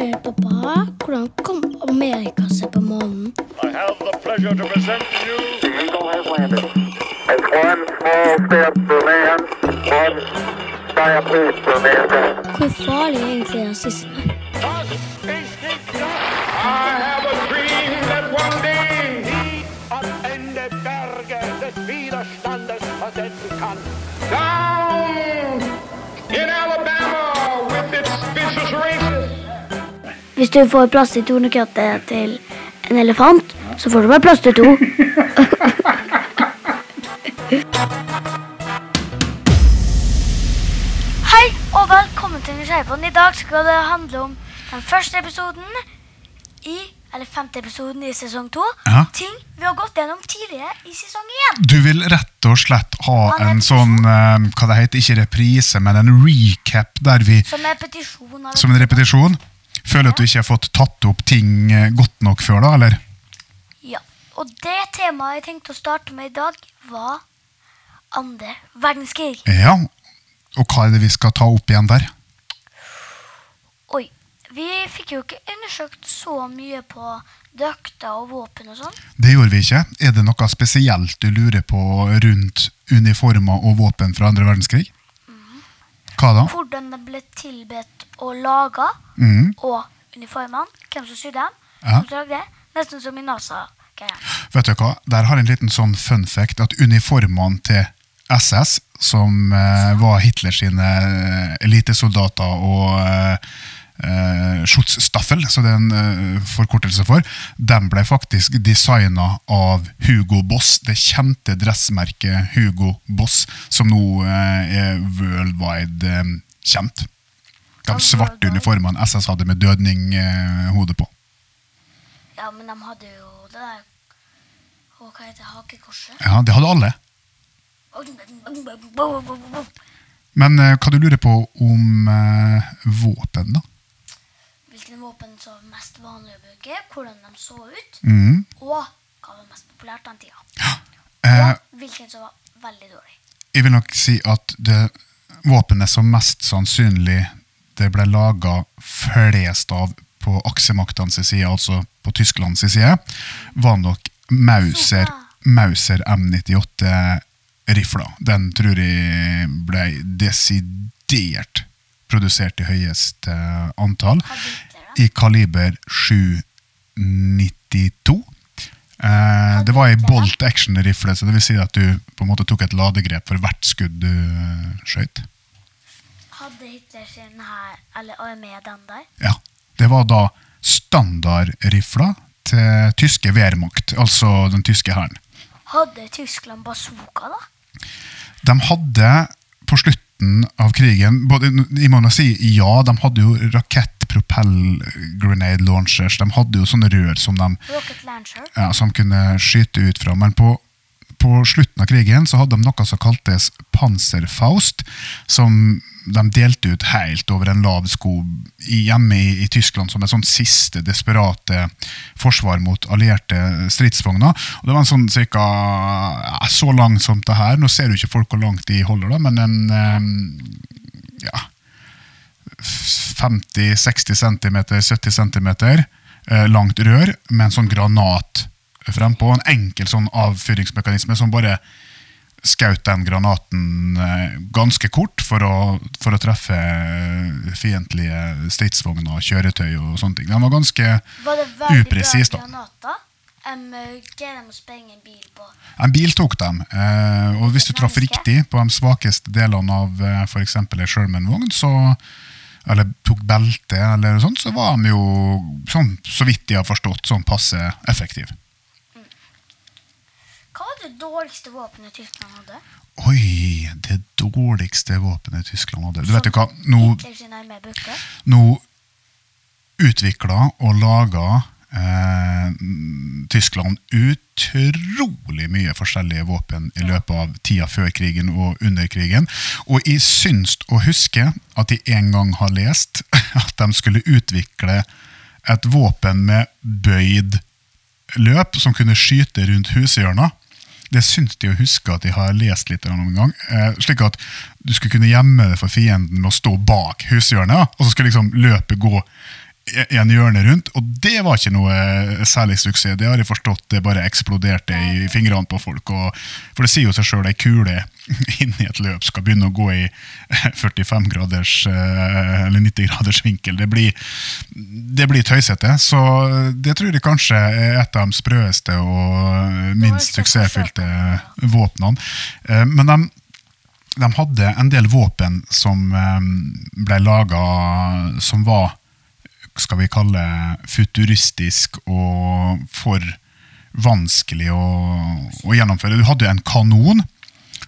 Pappa, hvordan kom Amerika seg på månen? I have the pleasure to present to you The Eagle has landed. It's one small step for man, one giant leap for mankind. Hvor farlig er egentlig rasisme? I have a dream that one day am Ende Berge des Widerstandes versetzen kann. down Hvis du får plass til tornekrattet til en elefant, så får du bare plass til to. Hei og velkommen til Nysgjerrigpodden. I dag skal det handle om den første episoden i eller femte episoden i sesong to. Ja. Ting vi har gått gjennom tidligere i sesong én. Du vil rett og slett ha en sånn eh, Hva det heter, ikke reprise, men en recap der vi Som Som en repetisjon. Føler at du ikke har fått tatt opp ting eh, godt nok før, da? Eller? Ja, og det temaet jeg tenkte å starte med i dag, var andre verdenskrig. Ja. Og hva er det vi skal ta opp igjen der? Oi, vi fikk jo ikke undersøkt så mye på drakter og våpen og sånn. Det gjorde vi ikke. Er det noe spesielt du lurer på rundt uniformer og våpen fra andre verdenskrig? Hva da? Hvordan det ble tilbedt og laga, mm. og uniformene. Hvem som sydde dem. Ja. Som det. Nesten som i NASA-greia. Vet du hva? Der har jeg en liten sånn fun fact at uniformene til SS, som eh, var Hitlers sine eh, elitesoldater og eh, eh, Schutzstaffel, så det er en eh, forkortelse for, den ble faktisk designa av Hugo Boss, det kjente dressmerket Hugo Boss, som nå eh, er worldwide eh, kjent. De svarte uniformene SS hadde med dødninghode på. Ja, men de hadde jo det der og Hva heter hakekorset? Ja, det hadde alle. Men eh, hva du lurer på om eh, våpen, da? Hvilken våpen som var mest vanlig å bruke, hvordan de så ut, mm. og hva var mest populært den tida. Eh, Og hvilken som var veldig dårlig. jeg vil nok si at det våpenet som mest sannsynlig det ble laga flest av på aksemaktenes side, altså på Tysklands side, var nok Mauser, Mauser M98-rifla. Den tror jeg ble desidert produsert i høyest eh, antall. Hadde? I kaliber 792. Eh, det var ei bolt action-rifle, så det vil si at du på en måte tok et ladegrep for hvert skudd du eh, skjøt. Hadde Hitler sin her, eller armé den der? Ja. Det var da standardrifla til tyske Wehrmacht, altså den tyske hæren. Hadde Tyskland bazooka, da? De hadde på slutten av krigen både, Jeg må si ja, de hadde jo rakett-propell grenade launchers. De hadde jo sånne rør som de ja, som kunne skyte ut fra. Men på, på slutten av krigen så hadde de noe som kaltes Panzerfaust, som de delte ut helt over en lav sko hjemme i, i Tyskland som et sånn siste desperate forsvar mot allierte stridsvogner. Og det var en sånn cirka ja, så lang som det her. Nå ser du ikke folk hvor langt de holder, da, men en eh, ja, 50-60 cm, 70 cm eh, langt rør med en sånn granat frempå. En enkel sånn avfyringsmekanisme som bare skjøt den granaten eh, ganske kort for å, for å treffe eh, fiendtlige stridsvogner, kjøretøy og sånne ting. Den var ganske upresis, da. granater? Greier de å sprenge en bil på? En bil tok dem, eh, og hvis du traff riktig på de svakeste delene av eh, f.eks. ei Sherman-vogn, så eller tok belte, eller sånt, så var de jo, sånn, så vidt de har forstått, sånn passe effektive. Hva var det dårligste våpenet Tyskland hadde? Oi, det dårligste våpenet Tyskland hadde. Du vet jo hva, nå, nå utvikla og laga eh, Tyskland utrolig mye forskjellige våpen i løpet av tida før krigen og under krigen. Og jeg syns å huske at jeg en gang har lest at de skulle utvikle et våpen med bøyd løp som kunne skyte rundt hushjørner. Det syns de å huske at de har lest litt om en gang. Eh, slik at du skulle kunne gjemme deg for fienden med å stå bak hushjørnet, og så skulle liksom løpet gå en hjørne rundt, og det var ikke noe eh, særlig suksess. Det har jeg forstått, det bare eksploderte i fingrene på folk. Og, for det sier jo seg sjøl, ei kule inni et løp skal begynne å gå i 45 graders eh, eller 90 graders vinkel. Det blir, det blir tøysete. Så det tror jeg kanskje er et av de sprøeste og minst suksessfylte våpnene. Eh, Men de de hadde en del våpen som ble laga som var skal vi kalle futuristisk og for vanskelig å, å gjennomføre. Du hadde en kanon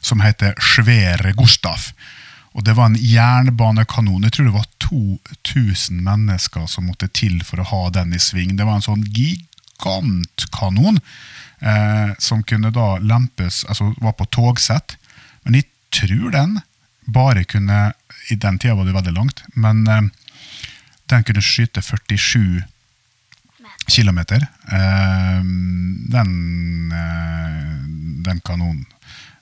som heter Svere Gustav. Og det var en jernbanekanon. Jeg tror det var 2000 mennesker som måtte til for å ha den i sving. Det var en sånn gigantkanon eh, som kunne da lempes Altså var på togsett. Men jeg tror den bare kunne I den tida var det veldig langt, men eh, den kunne skyte 47 km. Eh, den, eh, den kanonen.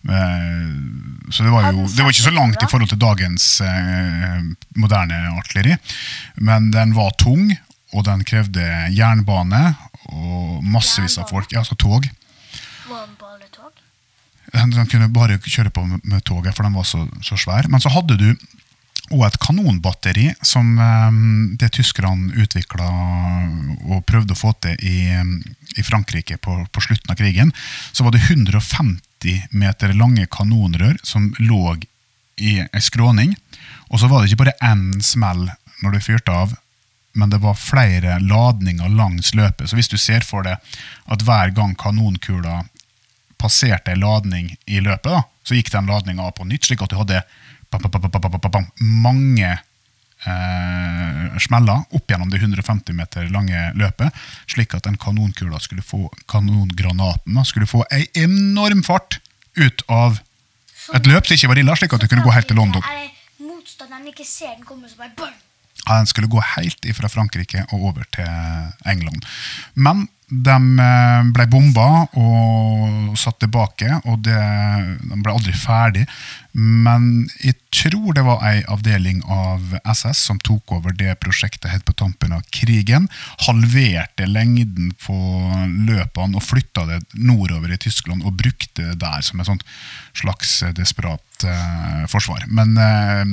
Eh, så det var jo det var ikke så langt i forhold til dagens eh, moderne artilleri. Men den var tung, og den krevde jernbane og massevis av folk. Ja, altså tog. Våpenballetog. Den, den kunne bare kjøre på med, med toget, for den var så, så svær. Men så hadde du og et kanonbatteri som eh, det tyskerne utvikla og prøvde å få til i, i Frankrike på, på slutten av krigen. Så var det 150 meter lange kanonrør som lå i ei skråning. Og så var det ikke bare én smell når du fyrte av, men det var flere ladninger langs løpet. Så hvis du ser for deg at hver gang kanonkula passerte ei ladning i løpet, da, så gikk den ladninga av på nytt, slik at du hadde bam, bam, mange eh, smeller opp gjennom det 150 meter lange løpet, slik at den kanonkula skulle få kanongranaten skulle få ei enorm fart ut av et løp som ikke var illa, slik at du kunne gå helt til London. Motstanderen ikke ser den komme, så bare burn? Ja, den skulle gå helt fra Frankrike og over til England. Men de eh, ble bomba og satt tilbake, og det, de ble aldri ferdig. Men jeg tror det var ei avdeling av SS som tok over det prosjektet helt på tampen av krigen. Halverte lengden på løpene og flytta det nordover i Tyskland og brukte det der som et slags desperat eh, forsvar. Men eh,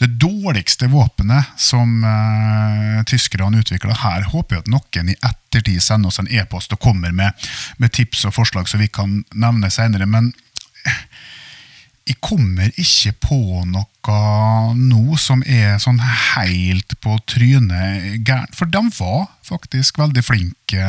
det dårligste våpenet som eh, tyskerne utvikla her, håper jeg at noen i ettertid sender oss en e-post og kommer med, med tips og forslag som vi kan nevne senere. Men jeg kommer ikke på noe nå som er sånn helt på trynet gærent. For de var faktisk veldig flinke,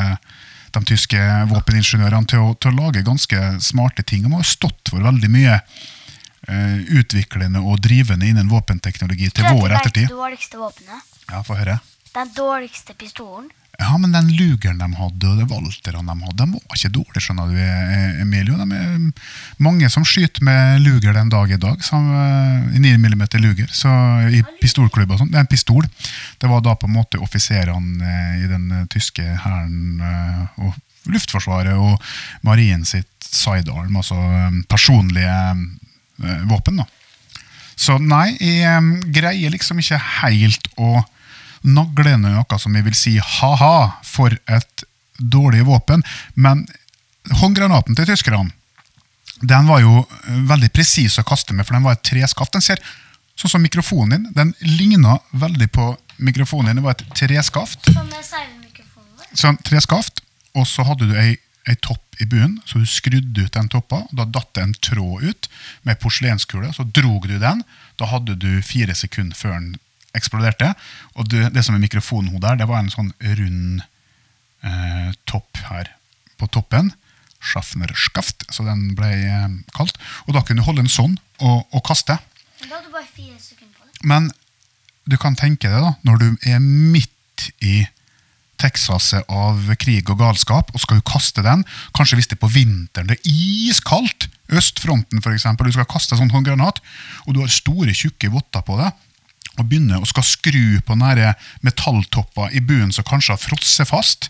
de tyske våpeningeniørene, til å, til å lage ganske smarte ting. De har stått for veldig mye eh, utviklende og drivende innen våpenteknologi til vår ettertid. Hva er Det dårligste våpenet. Ja, få høre. Den dårligste pistolen. Ja, men den lugeren de hadde, og de Walterne de hadde, de var ikke dårlige, skjønner du, eh, Emilio. De er mange som skyter med luger den dag i dag, som, eh, i 9 mm luger, så i pistolklubber og sånn. Det er en pistol. Det var da på en måte offiserene eh, i den eh, tyske hæren eh, og Luftforsvaret og marinen sitt sidearm, altså eh, personlige eh, våpen, da. Så nei, jeg greier liksom ikke helt å nagle er noe som jeg vil si ha-ha for et dårlig våpen. Men håndgranaten til tyskerne den var jo veldig presis å kaste med, for den var et treskaft. Den ser sånn som mikrofonen din. Den ligna veldig på mikrofonen din. Det var et treskaft. Som er seilmikrofonen vår. Sånn treskaft, og så hadde du ei, ei topp i bunnen, så du skrudde ut den toppa. Da datt det en tråd ut med porselenskule, så drog du den. Da hadde du fire sekunder før den eksploderte. Og det, det som er mikrofonhodet her, det var en sånn rund eh, topp her på toppen. Schaffner-skaft, så den ble eh, kalt. Og da kunne du holde den sånn og, og kaste. Men da hadde du bare fire sekunder på det. Men du kan tenke deg da, når du er midt i Texaset av krig og galskap, og skal jo kaste den, kanskje hvis det er på vinteren, det er iskaldt, østfronten eksempel, du skal kaste en sånn håndgranat, og du har store, tjukke votter på det, og begynner å skal skru på nære metalltopper i bunnen som kanskje har frosset fast,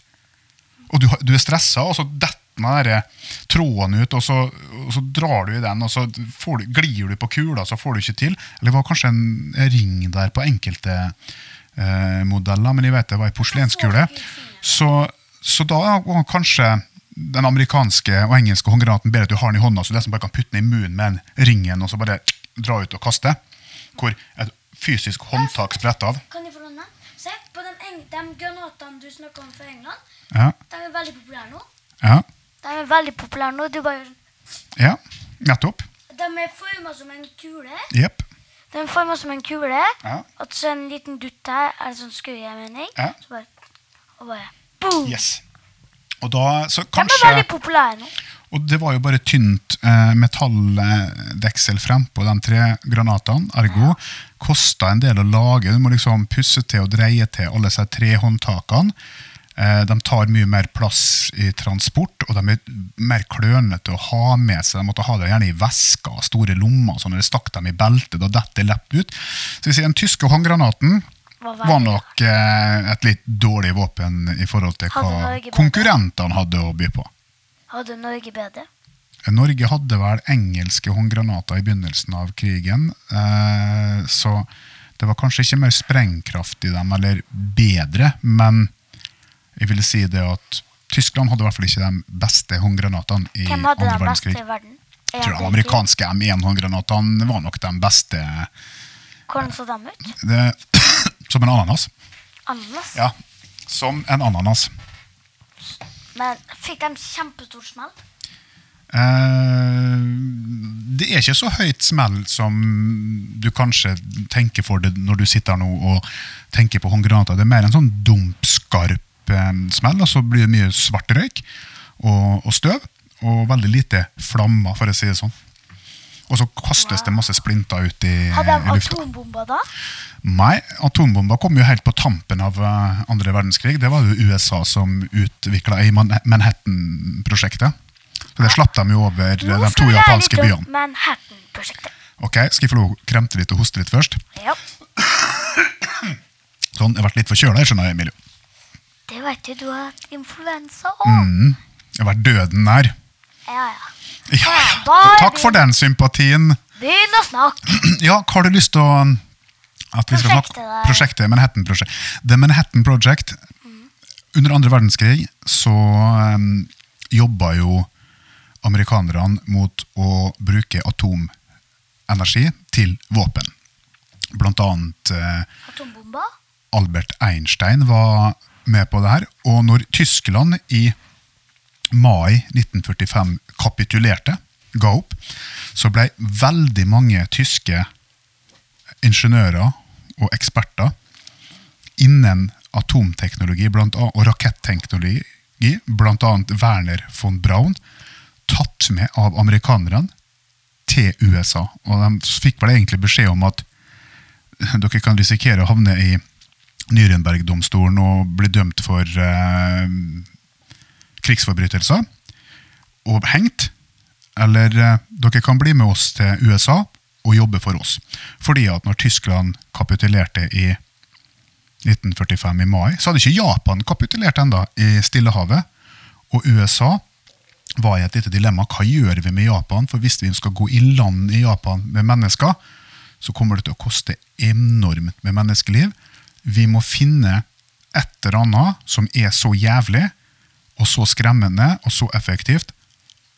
og du, du er stressa, og så detter den der tråden ut, og så, og så drar du i den, og så du, glir du på kula, så får du ikke til. Eller det var kanskje en ring der på enkelte eh, modeller, men jeg vet det var ei porselenskule. Så, så da var kanskje den amerikanske og engelske håndgranaten bedre at du har den i hånda, så det som bare kan putte den i munnen med en ringen og så bare dra ut og kaste. Hvor et fysisk håndtak spretter av. Kan jeg få låne? Se, på den eng de granatene du snakker om fra England, Ja, de er veldig populære nå. ja, De er veldig populære nå. Du bare ja. nettopp. De er forma som en kule. Yep. De er forma som en kule. Ja. Og så en liten dutt her, eller sånn jeg mener. Ja. Så bare, og bare boom! Yes. Og da, så De er veldig populære nå. Og det var jo bare tynt eh, metalldeksel frempå de tre granatene. Ergo kosta en del å lage. Du må liksom pusse til og dreie til alle disse tre håndtakene. Eh, de tar mye mer plass i transport, og de er mer klønete å ha med seg. De måtte ha det gjerne i vesker, store lommer, sånn, eller stakk dem i beltet, da detter det lett ut. Så vi sier Den tyske håndgranaten Var var nok eh, et litt dårlig våpen i forhold til hva konkurrentene hadde å by på. Hadde Norge bedre? Norge hadde vel engelske håndgranater i begynnelsen av krigen, eh, så det var kanskje ikke mer sprengkraft i dem, eller bedre, men jeg ville si det at Tyskland hadde i hvert fall ikke de beste håndgranatene i Hvem hadde de beste i verden? Jeg tror de amerikanske M1-håndgranatene var nok de beste. Hvordan så de ut? Det, som en ananas. Ananas? Ja, som en ananas. Men fikk de kjempestort smell? Eh, det er ikke så høyt smell som du kanskje tenker for det når du sitter nå og tenker på håndgranater. Det er mer en sånn dumpskarp eh, smell, og så blir det mye svart røyk og, og støv. Og veldig lite flammer, for å si det sånn. Og så kastes det masse splinter ut i, Hadde de atombomber da? Nei, atombomber kom jo helt på tampen av eh, andre verdenskrig. Det var jo USA som utvikla i Manhattan-prosjektet. Så det slapp de jo over Nå de to jeg japanske byene. Manhattan-prosjektet. Ok, Skal jeg få lov å kremte litt og hoste litt først? Ja, Sånn, Jeg har vært litt forkjøla, jeg skjønner, Emilio. det vet du. Du har hatt influensa òg. Mm. Jeg har vært døden nær. Ja, ja. Ja, ja. Takk for den sympatien. Begynn å snakke. Ja, hva har du lyst til å at vi skal snakke Prosjektet. Prosjektet Manhattan Project. The Manhattan Project Under andre verdenskrig så um, jobba jo amerikanerne mot å bruke atomenergi til våpen. Blant annet uh, Albert Einstein var med på det her. Og når Tyskland i mai 1945 kapitulerte, ga opp, så ble veldig mange tyske ingeniører og eksperter innen atomteknologi blant annet, og raketteknologi, bl.a. Werner von Braun, tatt med av amerikanerne til USA. Og de fikk vel egentlig beskjed om at dere kan risikere å havne i Nürnberg-domstolen og bli dømt for eh, krigsforbrytelser og hengt. Eller eh, dere kan bli med oss til USA og jobbe for oss. Fordi at når Tyskland kapitulerte i 1945 i mai, så hadde ikke Japan kapitulert enda i Stillehavet. Og USA var i et lite dilemma. Hva gjør vi med Japan? For hvis vi skal gå i land i Japan med mennesker, så kommer det til å koste enormt med menneskeliv. Vi må finne et eller annet som er så jævlig og så skremmende og så effektivt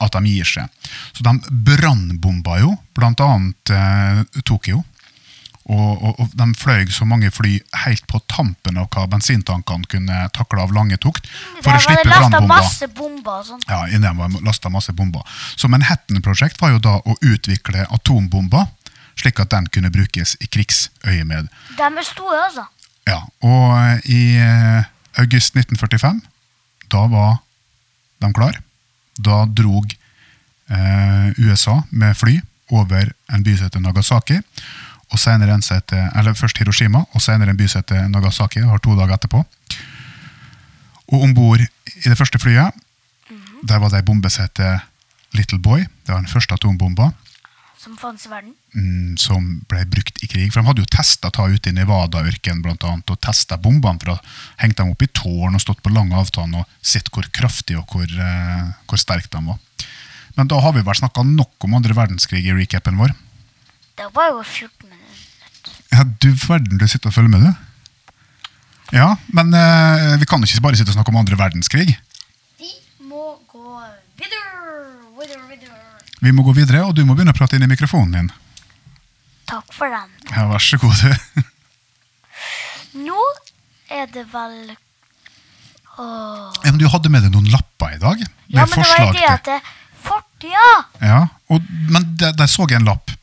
at de gir seg. Så de brannbomba jo bl.a. Eh, Tokyo. Og, og, og de fløy så mange fly helt på tampen av hva bensintankene kunne takle av lange tukt. For å slippe lasta masse bomber sånn. Ja, inni dem var lasta masse bomber. Så Manhattan-prosjekt var jo da å utvikle atombomber, slik at den kunne brukes i krigsøyemed. De er store, altså. Ja, og i eh, august 1945, da var de klar. Da drog eh, USA med fly over en by som heter Nagasaki, og senere en sette, eller først Hiroshima, og senere en by som heter Nagasaki, det var to dager etterpå. Og ombord i det første flyet, der var det ei bombe som heter Little Boy. Det var den første atombomba Som fantes i verden. mm, som ble brukt i krig. For De hadde jo testa ta ut i Nevada-ørkenen og testa bombene for å henge dem opp i tårn og stått på lang avstand og sett hvor kraftige og hvor, eh, hvor sterke de var. Men da har vi vel snakka nok om andre verdenskrig i recapen vår. Det var jo 14 minutter. Ja, Du verden du sitter og følger med, du. Ja, men eh, vi kan ikke bare sitte og snakke om andre verdenskrig. Vi må gå videre, videre, videre. Vi må gå videre, og du må begynne å prate inn i mikrofonen din. Takk for den. Ja, Vær så god. du. Nå er det vel Åh. Ja, men du hadde med deg noen lapper i dag? Ja, men det var forslag det at Fortida! Ja, og, men der, der så jeg en lapp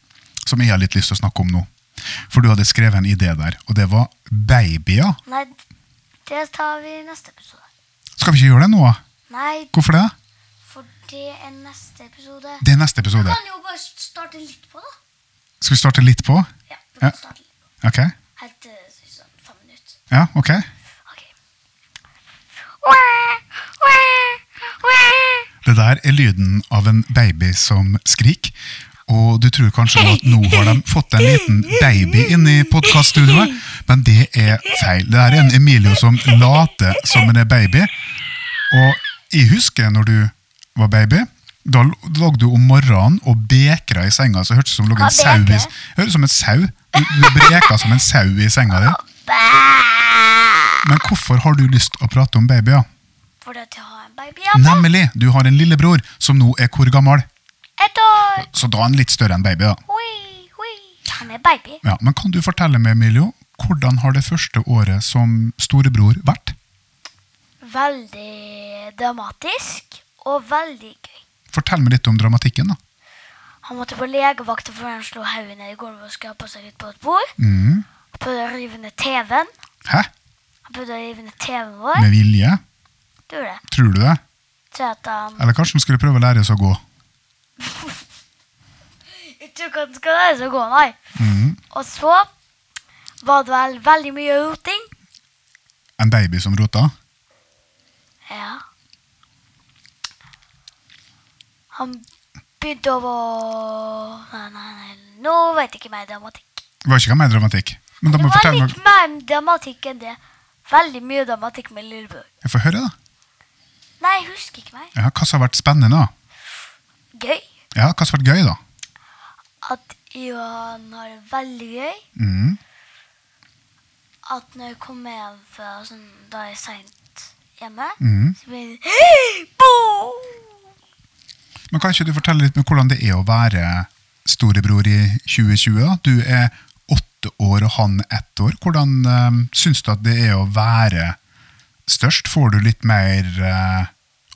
som jeg har litt lyst til å snakke om nå. For du hadde skrevet en idé der, og det var babyer. Nei, det tar vi i neste episode. Skal vi ikke gjøre det nå? Nei, Hvorfor det? Det er neste episode. Det er neste episode. Vi kan jo bare starte litt på, da. Skal vi starte litt på? Ja, vi kan Ja. starte litt på. Ok. Helt til sånn fem minutter. Ja, ok. Ok. Det der er lyden av en baby som skrik. Og du tror kanskje at nå har de fått en liten baby inn i podkaststudioet, men det er feil. Det der er en Emilio som later som en er baby. Og jeg husker når du var baby. Da lå du om morgenen og bekra i senga, så hørtes det ut som en sau i? Hørtes som en sau. Du, du breka som en sau i senga di. Men hvorfor har du lyst å prate om babyer? Fordi at jeg har en baby hjemme. Nemlig, du har en lillebror som nå er hvor gammel? Et år. Så da er han litt større enn baby, da. Oi, oi. Han er baby. Ja, men kan du fortelle meg, Emilio, hvordan har det første året som storebror vært? Veldig dramatisk og veldig gøy. Fortell meg litt om dramatikken, da. Han måtte på legevakt for han slo hodet ned i gulvet og skrapa seg litt på et bord. Mm. Han prøvde å rive ned TV-en. Hæ? Han prøvde å rive ned TV-en vår. Med vilje? Du det. Tror du det? Tror at han Eller kanskje han skulle prøve å lære seg å gå? Jeg tror ikke han skal lære seg å gå, nei. Mm. Og så var det vel veldig mye roting. En baby som rota? Ja. Han begynte å Nei, nei, nei. Nå vet jeg ikke mer dramatikk. Det var ikke mer dramatikk. Men da må du fortelle litt mer dramatikk enn det. Veldig mye dramatikk med lillebror. Jeg får høre, da. Nei, jeg husker ikke mer. Ja, hva som har vært spennende, da? Gøy. Ja, hva som har vært gøy, da? At Johan har det veldig gøy. Mm. At når jeg kommer hjem fra sånn, da er jeg seint hjemme, Mm. så blir det Bo! Men kan ikke du fortelle litt om hvordan det er å være storebror i 2020? da? Du er åtte år og han ett år. Hvordan uh, syns du at det er å være størst? Får du litt mer uh,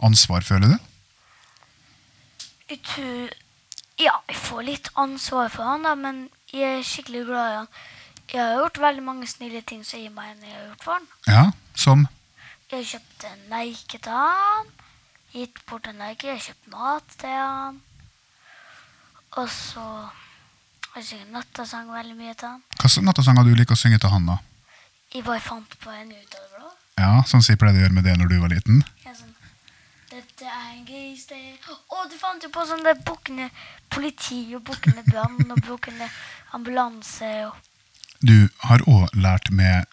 ansvar, føler du? Jeg tror Ja, jeg får litt ansvar for han, da, men jeg er skikkelig glad i han. Jeg har gjort veldig mange snille ting som jeg mener jeg har gjort for han. Ja, som Jeg kjøpte kjøpt en leike til han. Gitt bort en Norge og kjøpt mat til han. Og så har jeg sunget nattasang veldig mye til han. Hva slags nattasanger du liker å synge til han, da? Jeg bare fant på en ut av det blå. Ja, Sånn som jeg pleide å gjøre med det når du var liten? Er sånn, Dette er en grisdag Å, du fant jo på sånn der bukkende politi og bukkene brann og bukkene ambulanse og Du har òg lært med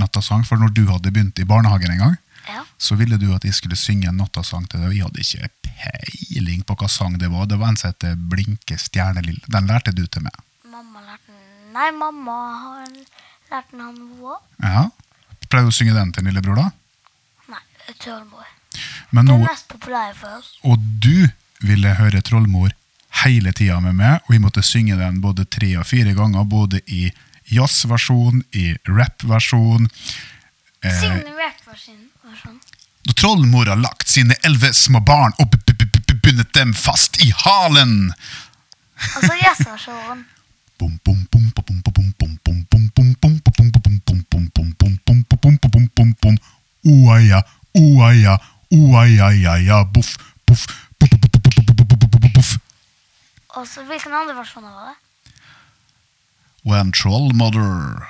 nattasang, for når du hadde begynt i barnehagen en gang, Ja. så ville du at jeg skulle synge en nattasang til deg, og jeg hadde ikke peiling på hva sang det var. Det var en som het Blinke stjernelille. Den lærte du til meg. Mamma lærte den Nei, mamma har lært den han òg. Ja. Pleier du å synge den til lillebror, da? Nei, Trollmor. Men nå, det er mest populære for oss. og du ville høre Trollmor hele tida med meg, og jeg måtte synge den både tre og fire ganger, både i jazzversjon, i rappversson. Eh, Syng den rap-versjonen. Da trollmor har lagt sine elleve små barn og bundet dem fast i halen. Og så jazzversjonen. Oaia, oaia. Og så hvilken andre versjon var det? When trollmother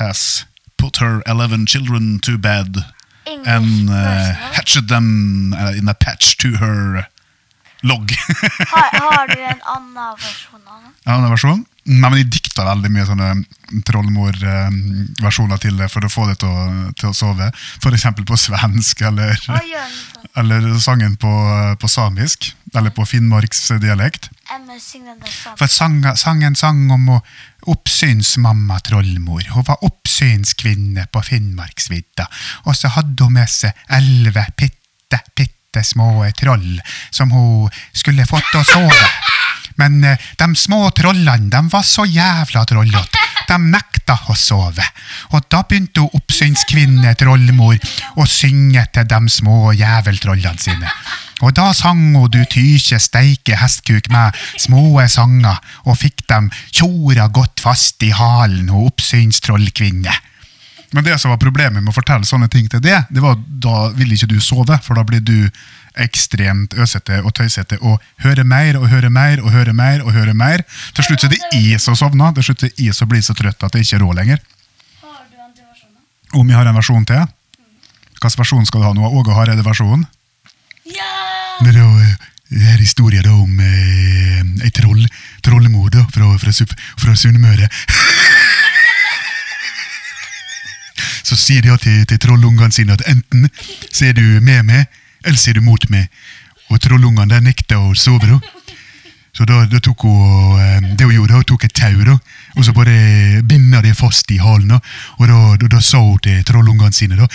has put her eleven children to bed. And uh, hatched them uh, in a patch to her Logg. Har, har du en annen versjon av den? En annen versjon? Nei, men jeg dikta veldig mye sånne trollmor-versjoner til det for å få det til å, til å sove. Eksempel på svensk, eller, eller sangen på, på samisk. Eller på finnmarksdialekt. For sang, sangen sang om å oppsynsmamma trollmor. Hun var oppsynskvinne på Finnmarksvidda. Og så hadde hun med seg elleve bitte, bitte små troll som hun skulle fått å sove. Men eh, de små trollene de var så jævla trollete. De nekta å sove. Og da begynte hun oppsynskvinne trollmor å synge til de små jæveltrollene sine. Og da sang hun du tykje steike hestkuk med små sanger, og fikk dem tjora godt fast i halen, hun oppsynstrollkvinne. Men det som var problemet med å fortelle sånne ting til det, det var at da ville ikke du sove, for da blir du ekstremt øsete og tøysete og hører mer og hører mer og hører mer. og hører mer. Til slutt så er det jeg som sovner, til slutt er det jeg som blir så trøtt at jeg ikke er rå lenger. Har du andre versjoner? Om jeg har en versjon til? Hvilken versjon skal du ha nå? Åge Hareide-versjonen? Ja! Det er, eh, det er historien om eh, ei troll, trollemor fra, fra, fra Sunnmøre. Så sier de til, til trollungene sine at enten så er du med meg, eller så er du mot meg. Og trollungene nekta å sove. da. Så da, da tok hun eh, det hun gjorde, hun tok et tau da, og så bare binda det fast i halen. da. Og da, da, da sa hun til trollungene sine da.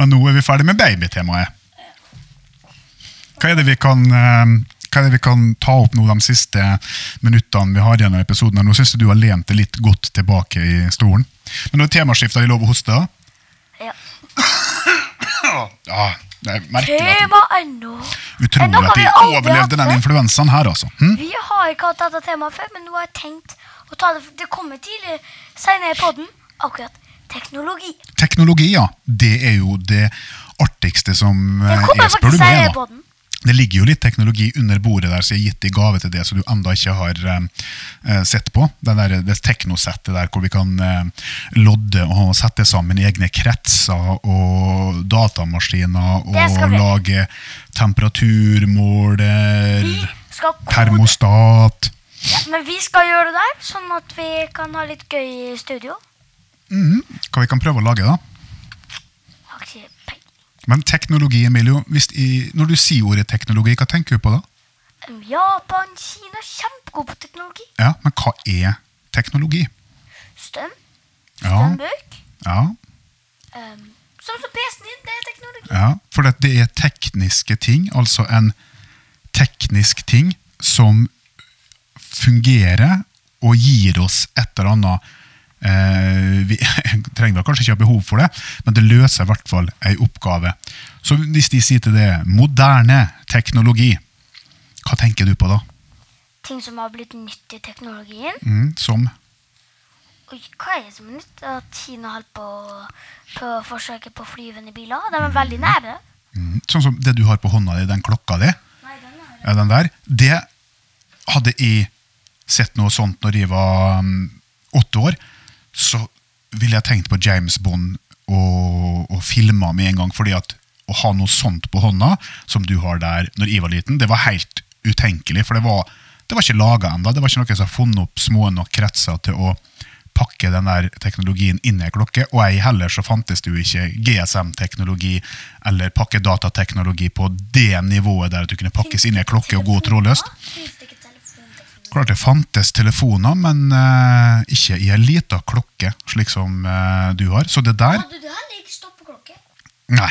Men nå er vi ferdig med babytemaet. Hva er det vi kan eh, hva er det vi kan ta opp nå de siste minuttene vi har igjen av episoden? Nå syns jeg du har lent deg litt godt tilbake i stolen. Men nå er temaskiftet de lov å hoste? Ja. Ja, det er merkelig Tema ennå. Utrolig at de overlevde den influensaen her, altså. Hm? Vi har ikke hatt dette temaet før, men nå har jeg tenkt å ta det. Det kommer tidlig senere i podden. Akkurat teknologi. Teknologi, ja. Det er jo det artigste som Det eh, kommer er, spør du faktisk meg. senere i da. Det ligger jo litt teknologi under bordet der som er gitt i gave til det som du enda ikke har eh, eh, sett på. Der, det teknosettet der hvor vi kan eh, lodde og sette sammen egne kretser og datamaskiner og lage temperaturmåler, termostat Ja, men vi skal gjøre det der, sånn at vi kan ha litt gøy i studio. Mhm. Hva vi kan prøve å lage, da. Peiling. Men teknologi, Emilio, i, når du sier ordet teknologi, hva tenker du på da? Japan, Kina, kjempegod på teknologi. Ja, Men hva er teknologi? Strøm, Ja, ja, Um, som som PC-en din, det er teknologi. ja. For det det er tekniske ting, altså en teknisk ting som fungerer og gir oss et eller annet Vi trenger kanskje ikke ha behov for det, men det løser i hvert fall ei oppgave. Så hvis de sier til det moderne teknologi, hva tenker du på da? Ting som har blitt nytt i teknologien. Mm, som Oi, hva er det som er nytt? At Kina holder på på forsøket på flyvende biler. De er veldig nære. mm, Sånn som det du har på hånda di, den klokka di. Nei, den er Ja, den der. Det hadde jeg sett noe sånt når jeg var mm, åtte år, så ville jeg tenkt på James Bond og, og filma med en gang. fordi at å ha noe sånt på hånda, som du har der når jeg var liten, det var helt utenkelig. For det var, det var ikke laga ennå. Det var ikke noen som har funnet opp små nok kretser til å pakke den der teknologien inn i ei klokke. Og ei heller så fantes det jo ikke GSM-teknologi eller pakkedatateknologi på det nivået der at du kunne pakkes inn i ei klokke og gå trådløst. Fins det ikke telefonteknologi? Klart det fantes telefoner, men eh, ikke i ei lita klokke, slik som eh, du har. Så det der Hadde du heller ikke stoppeklokke? Nei.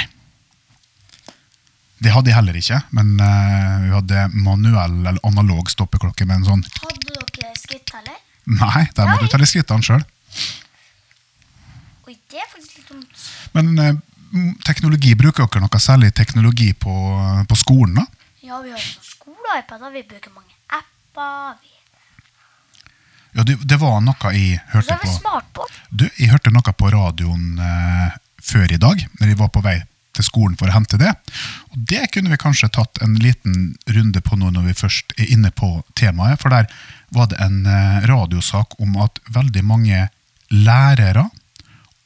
Det hadde jeg heller ikke, men eh, vi hadde manuell eller analog stoppeklokke med en sånn Hadde dere skritteller? Nei, der må Nei. du litt skrittene sjøl. Oi, det er faktisk litt dumt. Men eh, m- teknologi, bruker dere noe særlig teknologi på, på skolen? da? Ja, vi har også skole-iPader. Vi bruker mange apper. Vi... Ja, det, det var noe jeg hørte på. på. Du, jeg hørte noe på radioen eh, før i dag, når jeg var på vei til skolen for å hente det. Og det kunne vi kanskje tatt en liten runde på nå når vi først er inne på temaet. For der var det en eh, radiosak om at veldig mange lærere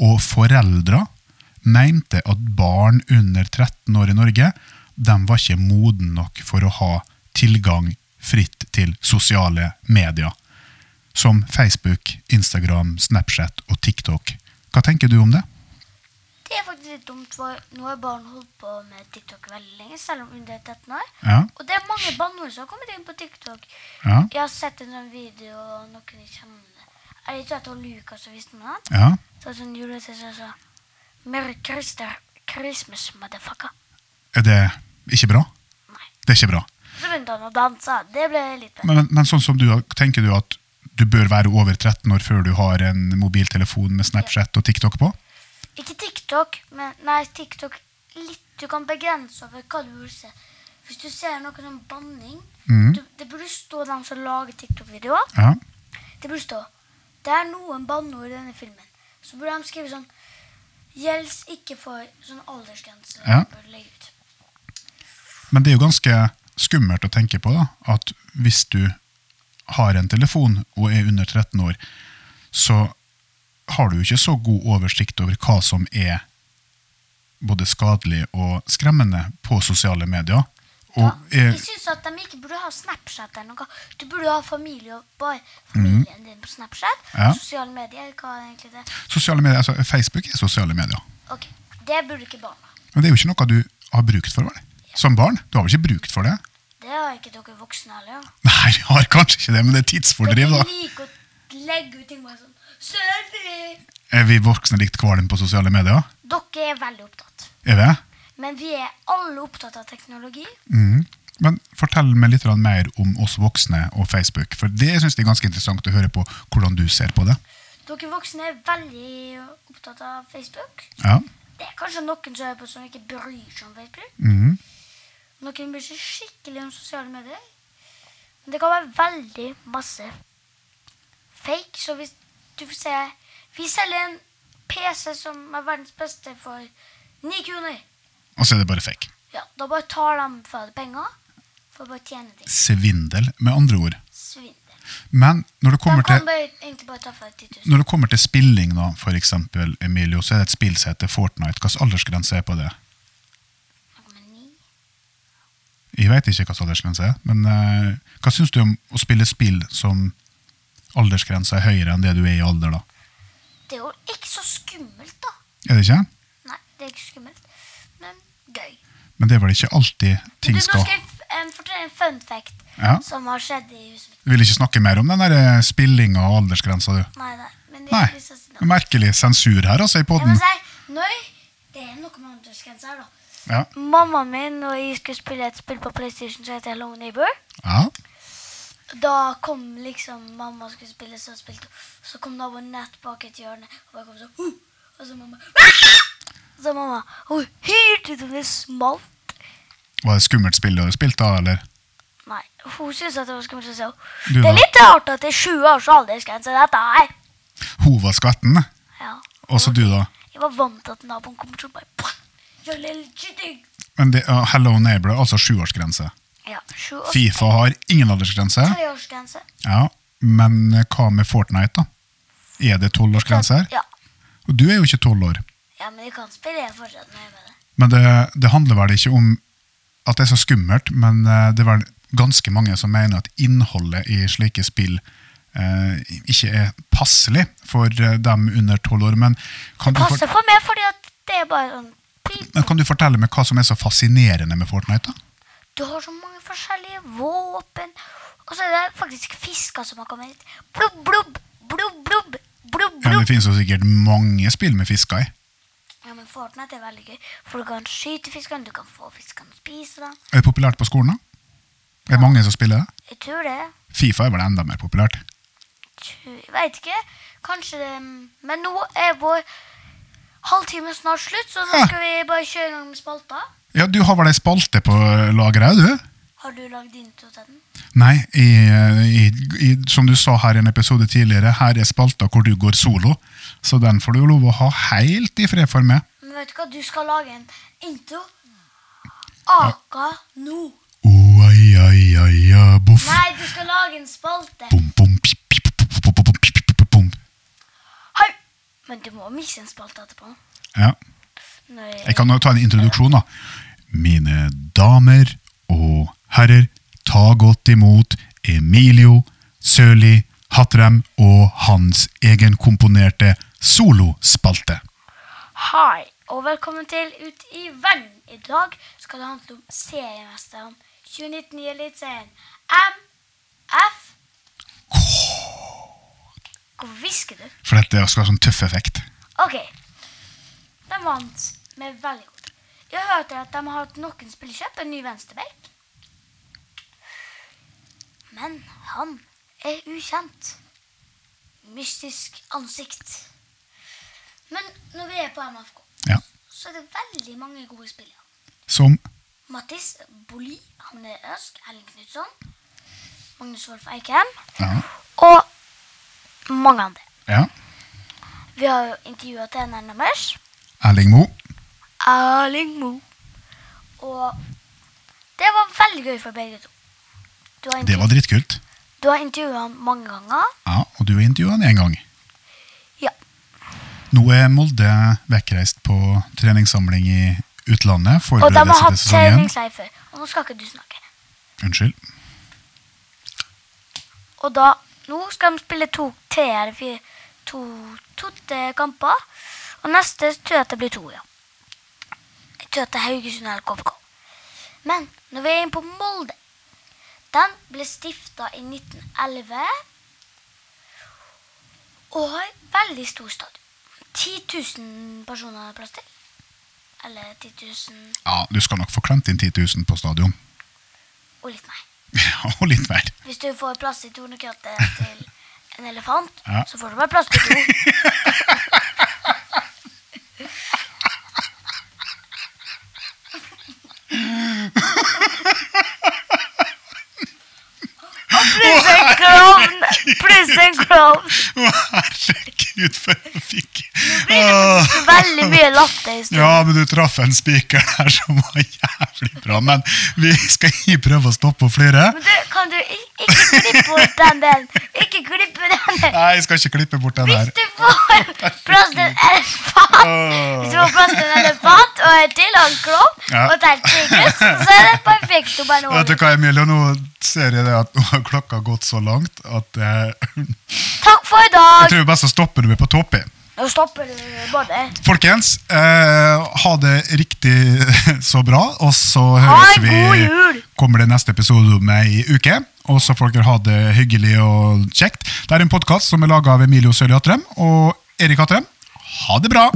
og foreldre mente at barn under 13 år i Norge de var ikke moden nok for å ha tilgang fritt til sosiale medier. Som Facebook, Instagram, Snapchat og TikTok. Hva tenker du om det? Det er faktisk litt dumt, for nå har barn holdt på med TikTok veldig lenge, selv om under 13 år. Ja, Og det er mange banneord som har kommet inn på TikTok. ja, Jeg har sett en sånn video, og noen ikke kjenner det. Jeg tror at Lukas som visste noe annet? ja. Så sånn det så sa Merry Christmas, motherfucker. Er det ikke bra? Nei. Det er ikke bra. Så begynte han å danse. Det ble litt bra. Men, men, men sånn som du tenker du at du bør være over 13 år før du har en mobiltelefon med Snapchat og TikTok på? Ikke TikTok, men nei, TikTok litt. Du kan begrense over hva du vil se. Hvis du ser noe sånn banning mm. du, Det burde stå dem som lager TikTok-videoer. Ja. Det burde stå Det er noen banneord i denne filmen. Så burde de skrive sånn Gjelds ikke for sånn aldersgrense. Ja. Men det er jo ganske skummelt å tenke på da, at hvis du har en telefon og er under 13 år, så har du ikke så god oversikt over hva som er både skadelig og skremmende på sosiale medier. Og er, Jeg syns at de ikke burde ha Snapchat eller noe. Du burde ha familie og bare familien din på Snapchat. Ja. Sosiale medier, hva er egentlig det? sosiale medier, altså Facebook er sosiale medier. Ok, Det burde ikke barn ha. Men det er jo ikke noe du har brukt for, vel? Som barn? Du har vel ikke brukt for det? Har ikke dere voksne heller. Ja. Nei, vi har kanskje ikke det, men det er tidsfordriv, da. Dere liker å legge ut ting bare sånn Selfie! Er vi voksne likt kvalm på sosiale medier? Dere er veldig opptatt. Er vi? Men vi er alle opptatt av teknologi. Mm. Men fortell meg litt mer om oss voksne og Facebook. For det synes jeg er ganske interessant å høre på hvordan du ser på det. Dere voksne er veldig opptatt av Facebook. Ja. Det er kanskje noen som hører på som ikke bryr seg om Facebook. Mhm. Noen bryr seg skikkelig om sosiale medier. Men det kan være veldig masse fake. Så hvis du får se Vi selger en PC som er verdens beste for ni kroner. Og så er det bare fake. Ja, Da bare tar de fra deg penger for å bare tjene ting. Svindel, med andre ord. Svindel. Men når det kommer til, bare, egentlig bare ta fra deg 10 000. når det kommer til spilling, da, eksempel, Emilio, så er det et spill som heter Fortnite. Hvilken aldersgrense er på det? Noe med ni. Jeg vet ikke hva aldersgrense er, men uh, hva syns du om å spille spill som aldersgrensa er høyere enn det du er i alder, da? Det er jo ikke så skummelt, da. Er det ikke? Nei, det er ikke skummelt, men gøy. Men det er vel ikke alltid ting du, nå skal skal jeg f- fortelle en fun fact Ja. som har skjedd i huset mitt. Du vil ikke snakke mer om den der eh, spillinga og aldersgrensa, du? Nei, nei, men Nei. å si noe. Merkelig sensur her, altså, i si, når det er noe med aldersgrense her, da. Ja. Mammaen min og jeg skulle spille et spill på PlayStation som heter Hello Neighbor. ja. Da kom liksom mamma og skulle spille, så spilte. Så kom naboen nett bak et hjørne, og bare kom sånn uh! Og så mamma Og så mamma Hun hyrte ut om det smalt. Var det skummelt spill du har spilt, da, eller? Nei, hun syntes at det var skummelt. Så hun Det er litt rart at det er sju års aldersgrense, dette her. Hun var skvetten, Ja. og så du, da? Jeg var vant til at naboen kom til bare Men det, uh, Hello Neighbor, altså sjuårsgrense. Ja, sju års Fifa har ingen aldersgrense. Treårsgrense. Ja, Men hva med Fortnite, da? Er det tolvårsgrense her? Ja. Og du er jo ikke tolv år. ja, men vi kan spille fortsatt med det. Men det, det handler vel ikke om at det er så skummelt, men eh, det er vel ganske mange som mener at innholdet i slike spill eh, ikke er passelig for eh, dem under tolv år. Men kan, det Passer for, meg fordi det er bare sånn. Men kan du fortelle meg hva som er så fascinerende med Fortnite? da? Du har så mange forskjellige våpen. Og så er det faktisk fisker som har kommet hit. Blubb, blubb, blubb, blubb, blubb, Ja, det finnes jo sikkert mange spill med fisker i. Ja, men Fortnite er veldig gøy. For du kan skyte fiskene, du kan få fiskene å spise dem. Er det populært på skolen? da? Er det mange som spiller det? Jeg tror det. Fifa er vel enda mer populært. Tror- Jeg vet ikke. Kanskje det Men nå er vår halvtime snart slutt, så nå skal vi bare kjøre i gang med spalta. Ja, Du har vel ei spalte på lageret, du? Har du lagd intro til den? Nei, i, i, i, som du sa her i en episode tidligere, her er spalta hvor du går solo. Så den får du lov å ha helt i fred for meg. Men vet du hva? Du skal lage en intro. Aka nå. Oh, ai, ai, ai, boff. Nei, du skal lage en spalte. Bom, bom, pip, Men du må mikse en spalte etterpå. Ja. Når Jeg kan ta en introduksjon, da. Mine damer og herrer, ta godt imot Emilio Sørli Hattrem og hans egenkomponerte solospalte. Hei, og velkommen til Ut i verden. I dag skal det handle om seriemesteren 2019 i Eliteserien. MF. Hvorfor hvisker du? For dette skal ha sånn tøff effekt. Ok. De vant med veldig godt. Jeg hørte at de har hatt noen spillekjøp, en ny venstreback. Men han er ukjent. Mystisk ansikt. Men når vi er på MFK, Ja. så er det veldig mange gode spillere. Som Mattis Boli, Hanne øsk. Erling Knutson. Magnus Wolff Eikheim. Ja. Og mange andre. ja. Vi har jo intervjua treneren deres. Erling Mo. Erling Mo. Og det var veldig gøy for begge to. Det var drittkult. du har intervjua ham mange ganger. Ja, og du har intervjua han én gang. Ja. Nå er Molde vekkreist på treningssamling i utlandet. Og de har hatt treningsleir før. Og nå skal ikke du snakke. Unnskyld. Og da Nå skal de spille to fire to, to til kamper. Og neste tror jeg det blir to, ja. Jeg tror det er Haugesund eller KBK. Men når vi er inne på Molde Den ble stifta i 1911 og har veldig stor stadion. 10 000 personer har plass til. Eller 10 000 Ja, du skal nok få klemt inn 10 000 på stadion. og litt mer. Ja, og litt mer. Hvis du får plass til tornekrattet til en elefant, Ja. så får du bare plass til to. Pluss en klovn! Pluss en klovn! Herregud, for en fikk Er veldig mye latter Ja, men du traff en spiker der som var jævlig bra. Men vi skal ikke prøve å stoppe flere. Men du, kan du ikke klippe bort den delen? Ikke klippe den delen. Nei, jeg skal ikke klippe bort den der. Hvis du får plass til en elefant Hvis du får plass til en elefant og en til og en klovn Ja. og helt sirkus, så er det perfekt. å bare nå Vet du hva, Emilie, nå ser jeg det at nå har klokka gått så langt at eh, Takk for i dag. jeg tror best å stoppe når vi er på topp. Jeg. Stopper du både. Folkens, eh, ha det riktig så bra, og så høres vi! Kommer det neste episode om ei uke. Og så får dere ha det hyggelig og kjekt. Det er en podkast som er laga av Emilio Sølje Atrem og Erik Atrem. Ha det bra!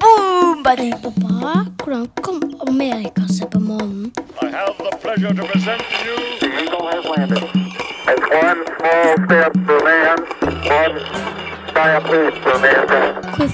Boom, buddy. Pappa, hvordan kom Amerika seg på månen? I have the pleasure to present you The Eagle has landed. It's one small step for man, one giant leap for mankind. Hvor